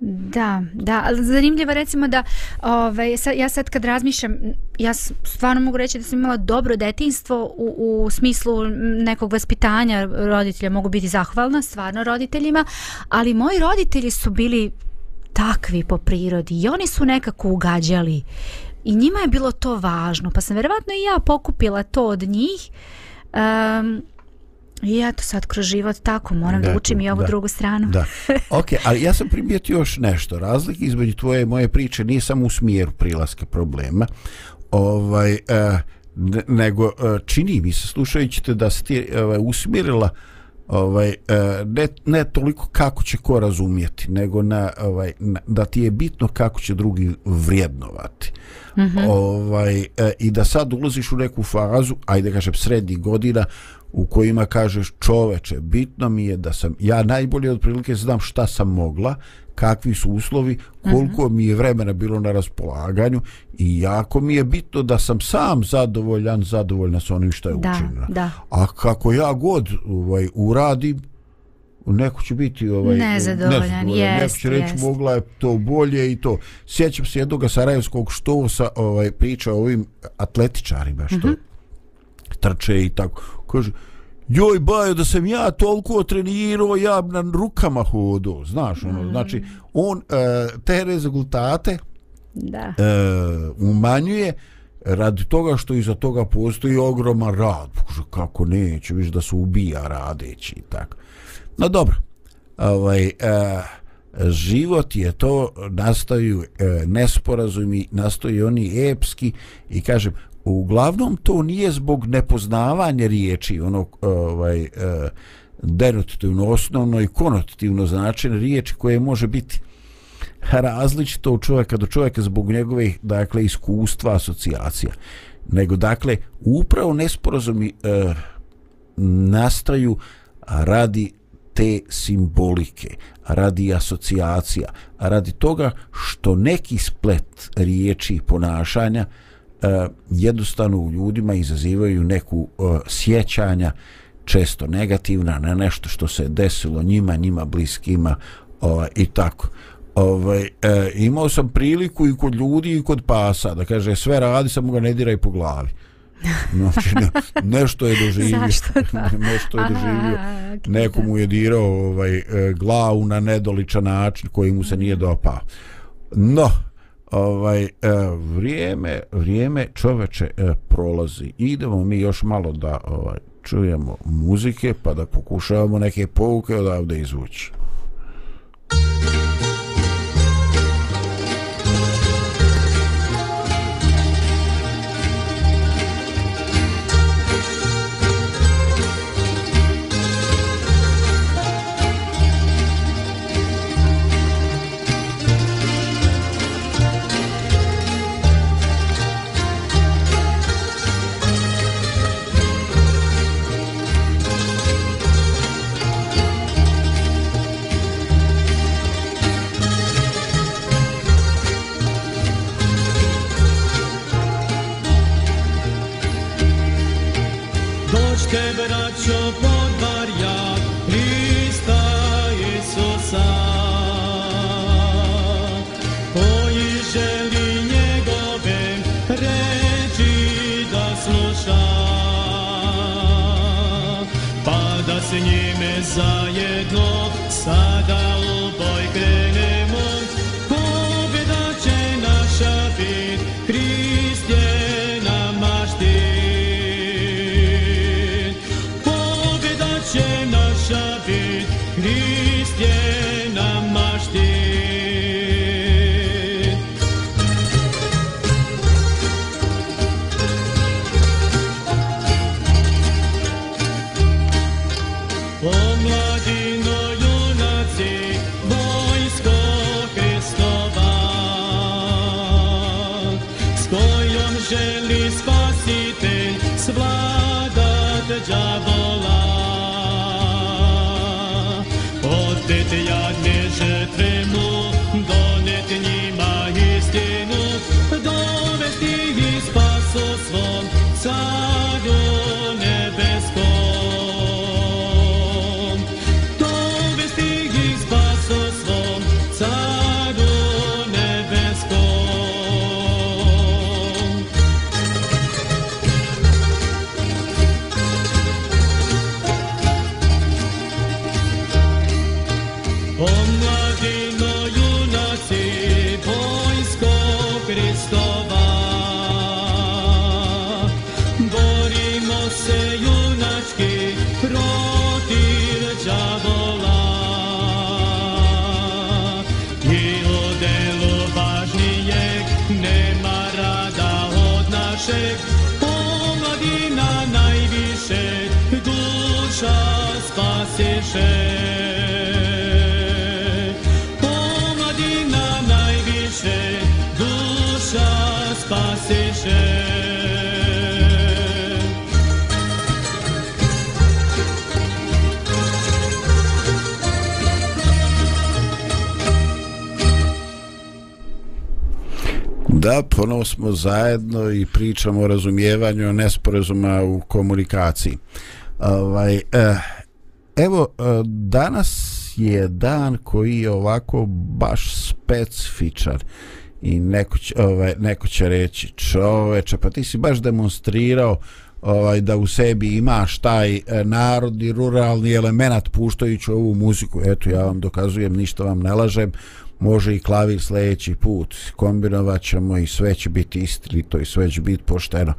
Da, da, ali zanimljivo recimo da ovaj, sad, ja sad kad razmišljam, ja stvarno mogu reći da sam imala dobro detinstvo u, u smislu nekog vaspitanja roditelja, mogu biti zahvalna stvarno roditeljima, ali moji roditelji su bili takvi po prirodi i oni su nekako ugađali. I njima je bilo to važno, pa sam vjerovatno i ja pokupila to od njih. Um, i eto sad kroz život tako moram da, da učim i ovu da. drugu stranu. Da. Ok, ali ja sam primijetio još nešto. Razlika između tvoje i moje priče nije samo u smjeru prilaska problema, ovaj, ne, nego uh, čini mi se, slušajući te, da si ti ovaj, usmjerila ovaj, uh, ne, ne toliko kako će ko razumijeti, nego na, ovaj, na, da ti je bitno kako će drugi vrijednovati. Mm -hmm. ovaj, uh, I da sad ulaziš u neku fazu, ajde kažem srednjih godina, u kojima kažeš čoveče, bitno mi je da sam, ja najbolje otprilike znam šta sam mogla, kakvi su uslovi, koliko -hmm. mi je vremena bilo na raspolaganju i jako mi je bitno da sam sam zadovoljan, zadovoljna sa onim što je Da, učinila. da. A kako ja god ovaj, uradim, neko će biti ovaj Nezadovoljan, Neko jest, će reći jest. mogla je to bolje i to. Sjećam se jednog sarajevskog štosa ovaj, priča o ovim atletičarima što mm -hmm. trče i tako. Kaže, joj bajo da sam ja toliko trenirao ja na rukama hodo znaš ono mm. znači on uh, te rezultate Da. uh, umanjuje radi toga što iza toga postoji ogroman rad Kaže, kako neće viš da se ubija radeći i tako no dobro ovaj uh, život je to nastaju uh, nesporazumi nastaju oni epski i kažem uglavnom to nije zbog nepoznavanja riječi ono e, ovaj e, denotativno osnovno i konotativno značenje riječi koje može biti različito od čovjeka do čovjeka zbog njegovih dakle iskustva asocijacija. Nego dakle upravo nesporazumi e, nastaju radi te simbolike, radi asocijacija, radi toga što neki splet riječi i ponašanja uh, jednostavno u ljudima izazivaju neku uh, sjećanja često negativna na nešto što se desilo njima, njima bliskima uh, i tako. ovaj, e, imao sam priliku i kod ljudi i kod pasa da kaže sve radi samo ga ne diraj po glavi. Znači ne, nešto je doživio. Zašto to? nešto je doživio. Aha, neko mu je dirao ovaj, glavu na nedoličan način koji mu se nije dopao. No ovaj e, vrijeme vrijeme čoveče e, prolazi. Idemo mi još malo da ovaj čujemo muzike pa da pokušavamo neke pouke odavde izvući. Smo zajedno i pričamo o razumijevanju nesporazuma u komunikaciji. Ovaj, eh, evo, eh, danas je dan koji je ovako baš specifičan i neko će, ovaj, neko će reći čoveče, pa ti si baš demonstrirao ovaj da u sebi imaš taj eh, narodni ruralni element puštajući ovu muziku eto ja vam dokazujem ništa vam ne lažem može i klavir sljedeći put kombinovat ćemo i sve će biti istinito i sve će biti pošteno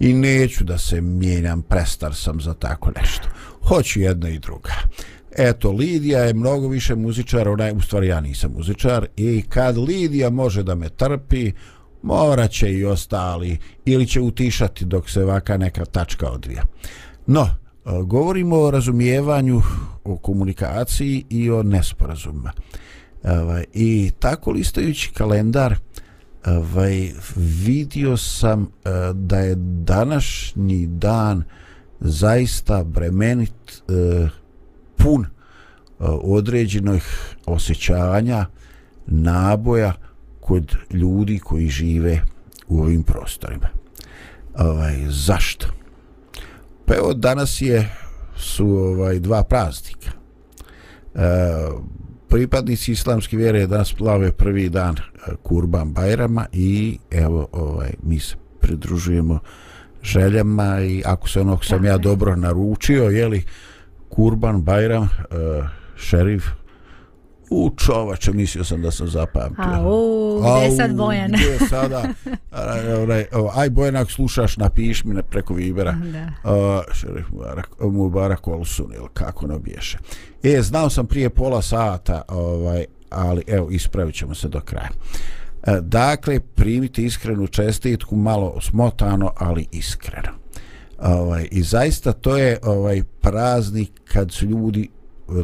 i neću da se mijenjam prestar sam za tako nešto hoću jedna i druga Eto, Lidija je mnogo više muzičar, ona je, u stvari ja nisam muzičar, i kad Lidija može da me trpi, morat će i ostali, ili će utišati dok se vaka neka tačka odvija. No, govorimo o razumijevanju, o komunikaciji i o nesporazumima. Ovaj, I tako listajući kalendar, ovaj, vidio sam eh, da je današnji dan zaista bremenit, eh, pun eh, određenih osjećanja, naboja kod ljudi koji žive u ovim prostorima. Ovaj, zašto? Pa evo danas je su ovaj dva praznika. E, pripadnici islamske vjere danas slave prvi dan e, Kurban Bajrama i evo ovaj mi se pridružujemo željama i ako se onog sam ja dobro naručio je li Kurban Bajram uh, šerif u čovače mislio sam da sam zapamtio. A, u, gdje je sad Bojan? gdje je sada? Aj Bojan ako slušaš napiš mi preko Vibera. Da. uh, šerif Mubarak, Mubarak Olsun ili kako ne obješe. E znao sam prije pola sata ovaj, ali evo ispravit ćemo se do kraja. E, dakle primite iskrenu čestitku malo smotano ali iskreno. Ovaj i zaista to je ovaj praznik kad su ljudi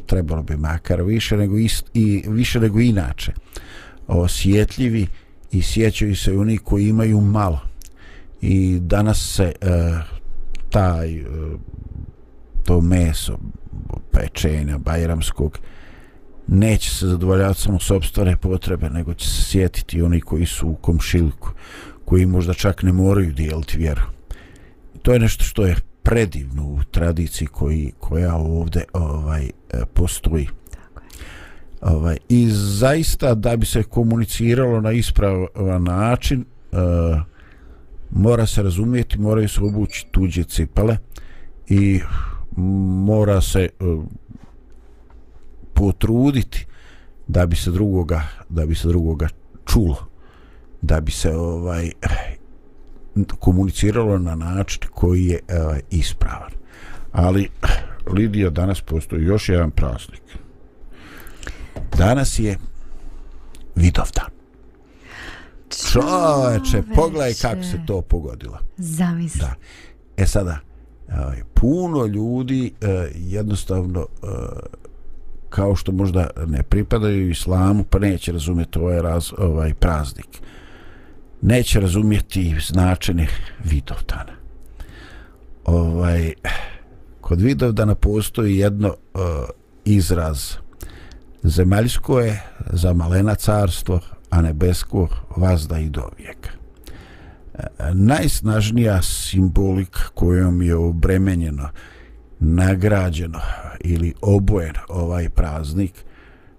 trebalo bi makar više nego ist, i više nego inače osjetljivi i sjećaju se oni koji imaju malo. I danas se e, taj e, to meso pečenja bajramskog neće se zadovoljavati samo sobstvene potrebe nego će se sjetiti oni koji su u komšilku koji možda čak ne moraju dijeliti vjeru. To je nešto što je predivno u tradiciji koji, koja ovde ovaj e, postoji. Ovaj i zaista da bi se komuniciralo na ispravan način uh, mora se razumjeti moraju se obući tuđe cipale i mora se uh, potruditi da bi se drugoga da bi se drugoga čulo da bi se ovaj komuniciralo na način koji je ovaj, ispravan. Ali Lidija danas postoji još jedan praznik. Danas je Vidovdan čoveče pogledaj kako se to pogodilo. Zamisli. da. E sada ovaj, puno ljudi eh, jednostavno eh, kao što možda ne pripadaju islamu pa neće razumjeti ovaj, raz, ovaj praznik neće razumjeti značenje Vidovdana. Ovaj kod Vidovdana postoji jedno uh, izraz. Zemaljsko je za malena carstvo a nebesko vazda i do vijeka e, najsnažnija simbolik kojom je obremenjeno nagrađeno ili obojen ovaj praznik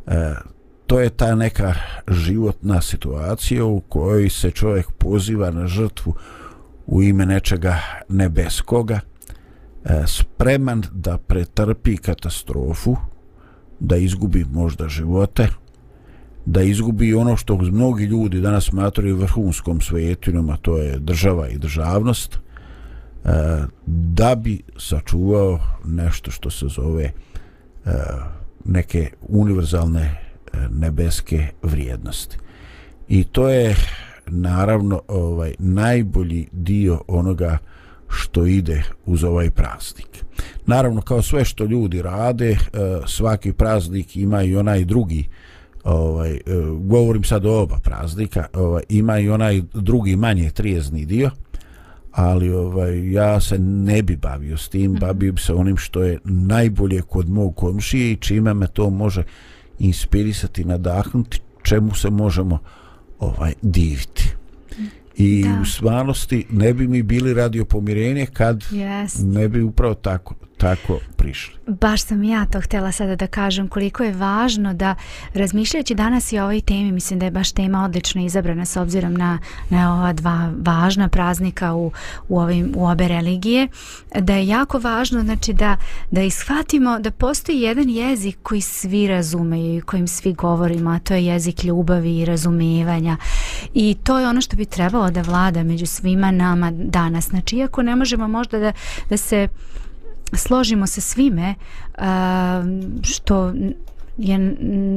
uh, to je ta neka životna situacija u kojoj se čovjek poziva na žrtvu u ime nečega nebeskoga e, spreman da pretrpi katastrofu da izgubi možda živote da izgubi ono što mnogi ljudi danas smatraju vrhunskom svetinom a to je država i državnost e, da bi sačuvao nešto što se zove e, neke univerzalne nebeske vrijednosti i to je naravno ovaj najbolji dio onoga što ide uz ovaj praznik. Naravno, kao sve što ljudi rade, e, svaki praznik ima i onaj drugi ovaj e, govorim sad o oba praznika, ovaj ima i onaj drugi manje trijezni dio, ali ovaj ja se ne bi bavio s tim, bavio bi se onim što je najbolje kod mog komšije i čime me to može inspirisati, nadahnuti, čemu se možemo ovaj diviti. I Da. u stvarnosti ne bi mi bili radio pomirenje kad Yes. ne bi upravo tako tako prišli. Baš sam ja to htjela sada da kažem koliko je važno da razmišljajući danas i o ovoj temi, mislim da je baš tema odlično izabrana s obzirom na, na ova dva važna praznika u, u, ovim, u obe religije, da je jako važno znači da, da ishvatimo da postoji jedan jezik koji svi razumeju i kojim svi govorimo, a to je jezik ljubavi i razumijevanja i to je ono što bi trebalo da vlada među svima nama danas. Znači, iako ne možemo možda da, da se složimo se svime uh, što je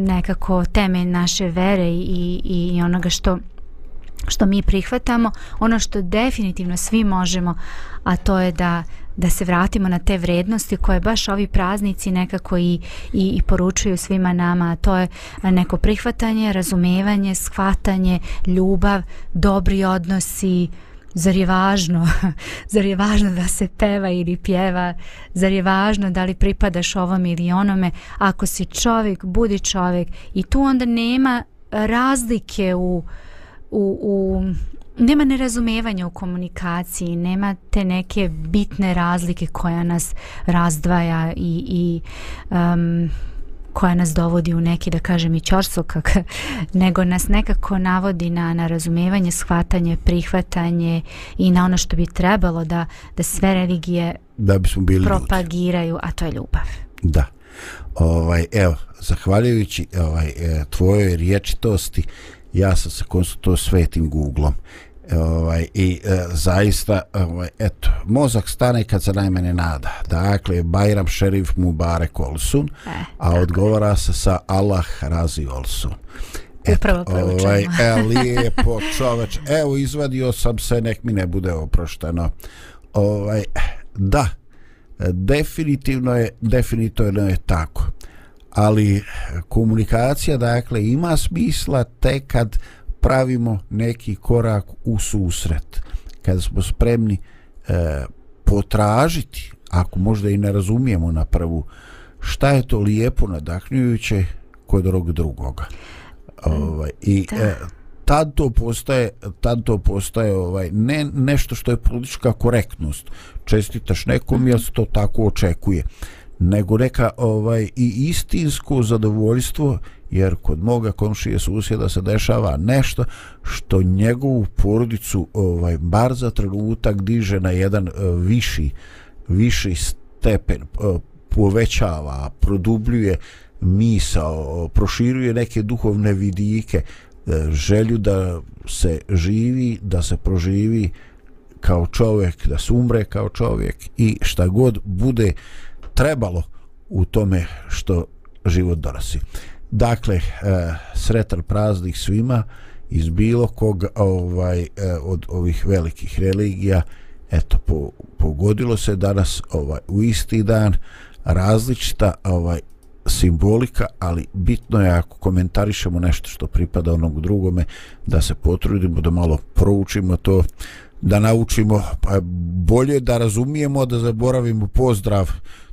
nekako temelj naše vere i, i onoga što što mi prihvatamo, ono što definitivno svi možemo, a to je da da se vratimo na te vrednosti koje baš ovi praznici nekako i, i, i poručuju svima nama, a to je neko prihvatanje, razumevanje, shvatanje, ljubav, dobri odnosi, zar je važno zar je važno da se peva ili pjeva? Zar je važno da li pripadaš ovom ili onome? Ako si čovjek, budi čovjek. I tu onda nema razlike u u, u nema nerazumevanja u komunikaciji, nema te neke bitne razlike koja nas razdvaja i, i um, koja nas dovodi u neki, da kažem, i čorsok, nego nas nekako navodi na, na razumevanje, shvatanje, prihvatanje i na ono što bi trebalo da, da sve religije da bismo bili propagiraju, ljudi. a to je ljubav. Da. Ovaj, evo, zahvaljujući ovaj, e, tvojoj riječitosti, ja sam se konsultuo svetim Googlom ovaj i e, zaista ovaj eto mozak stane kad se najmene nada. Dakle Bajram Šerif Mubarek Olsun E, a odgovara se sa Allah razi Olsun. Upravo ovaj, e, lijepo čoveč. Evo izvadio sam se nek mi ne bude oprošteno. Ovaj da definitivno je definitivno je tako. Ali komunikacija dakle ima smisla tek kad pravimo neki korak u susret kada smo spremni e, potražiti ako možda i ne razumijemo na prvu šta je to lijepo nadahnjujuće kod drug drugoga. Ovaj, i Da. e, tad to postaje tad to postaje ovaj ne nešto što je politička korektnost. Čestitaš nekom jer se to tako očekuje? Nego neka ovaj i istinsko zadovoljstvo jer kod moga komšije susjeda se dešava nešto što njegovu porodicu ovaj bar za trenutak diže na jedan uh, viši viši stepen uh, povećava produbljuje misao proširuje neke duhovne vidike uh, želju da se živi da se proživi kao čovjek da se umre kao čovjek i šta god bude trebalo u tome što život donosi. Dakle, sretar sretan praznik svima iz bilo kog ovaj eh, od ovih velikih religija. Eto, po, pogodilo se danas ovaj u isti dan različita ovaj simbolika, ali bitno je ako komentarišemo nešto što pripada onog drugome, da se potrudimo da malo proučimo to, da naučimo, pa bolje da razumijemo, da zaboravimo pozdrav,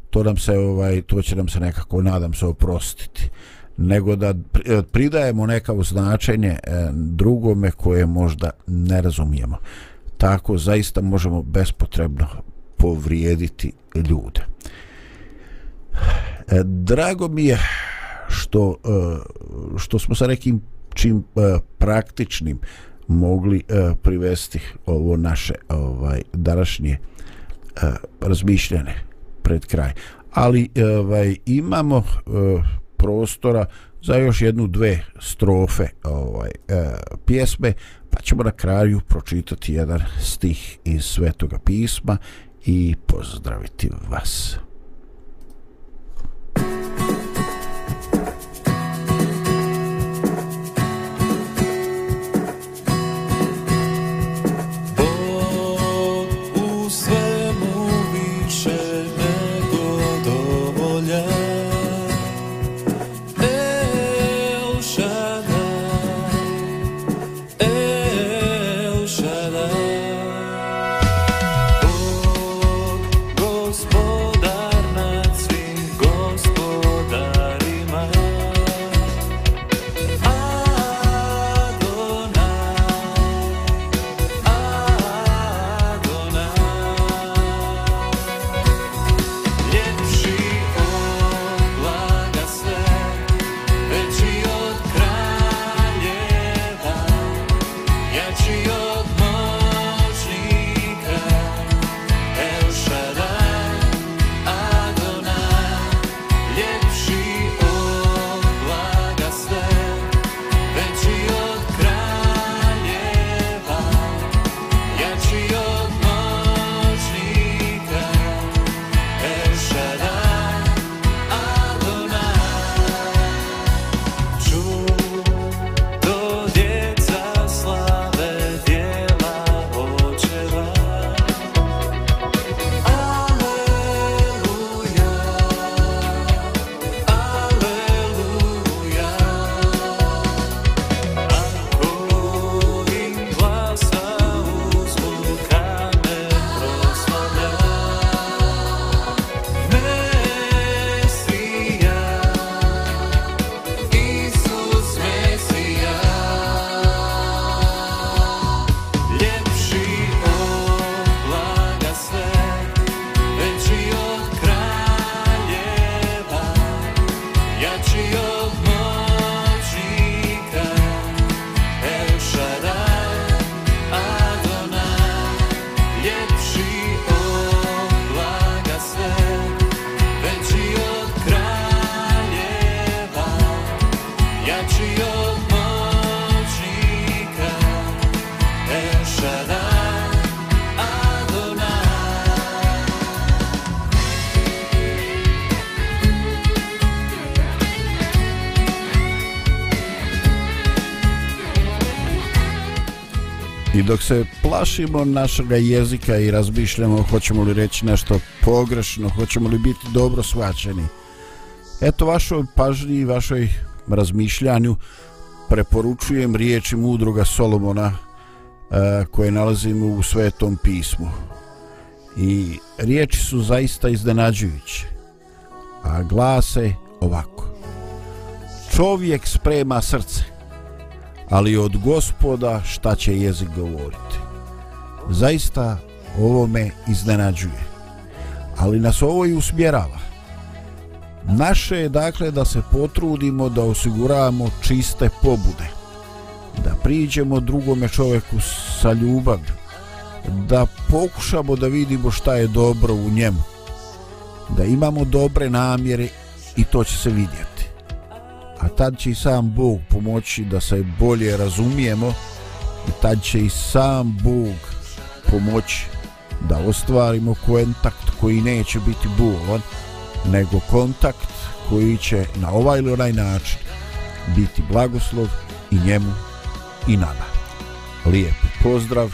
to nam se ovaj to će nam se nekako nadam se oprostiti nego da e, pridajemo nekako značenje e, drugome koje možda ne razumijemo tako zaista možemo bespotrebno povrijediti ljude e, drago mi je što što smo sa nekim čim praktičnim mogli privesti ovo naše ovaj današnje razmišljanje pred kraj. Ali ovaj imamo prostora za još jednu dve strofe ovaj e, pjesme, pa ćemo na kraju pročitati jedan stih iz Svetoga pisma i pozdraviti vas. I dok se plašimo našega jezika i razmišljamo hoćemo li reći nešto pogrešno, hoćemo li biti dobro svačeni. eto vašoj pažnji i vašoj razmišljanju preporučujem riječi mudroga Solomona E, koje nalazimo u Svetom pismu. I riječi su zaista iznenađujuće, a glase ovako. Čovjek sprema srce, ali od gospoda šta će jezik govoriti. Zaista ovo me iznenađuje, ali nas ovo i usmjerava. Naše je dakle da se potrudimo da osiguramo čiste pobude, da priđemo drugome čovjeku sa ljubavlju, da pokušamo da vidimo šta je dobro u njemu, da imamo dobre namjere i to će se vidjeti. A tad će i sam Bog pomoći da se bolje razumijemo i tad će i sam Bog pomoći da ostvarimo kontakt koji neće biti bolan, nego kontakt koji će na ovaj ili onaj način biti blagoslov i njemu i nama. Lijep pozdrav,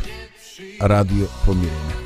Radio Pomirenja.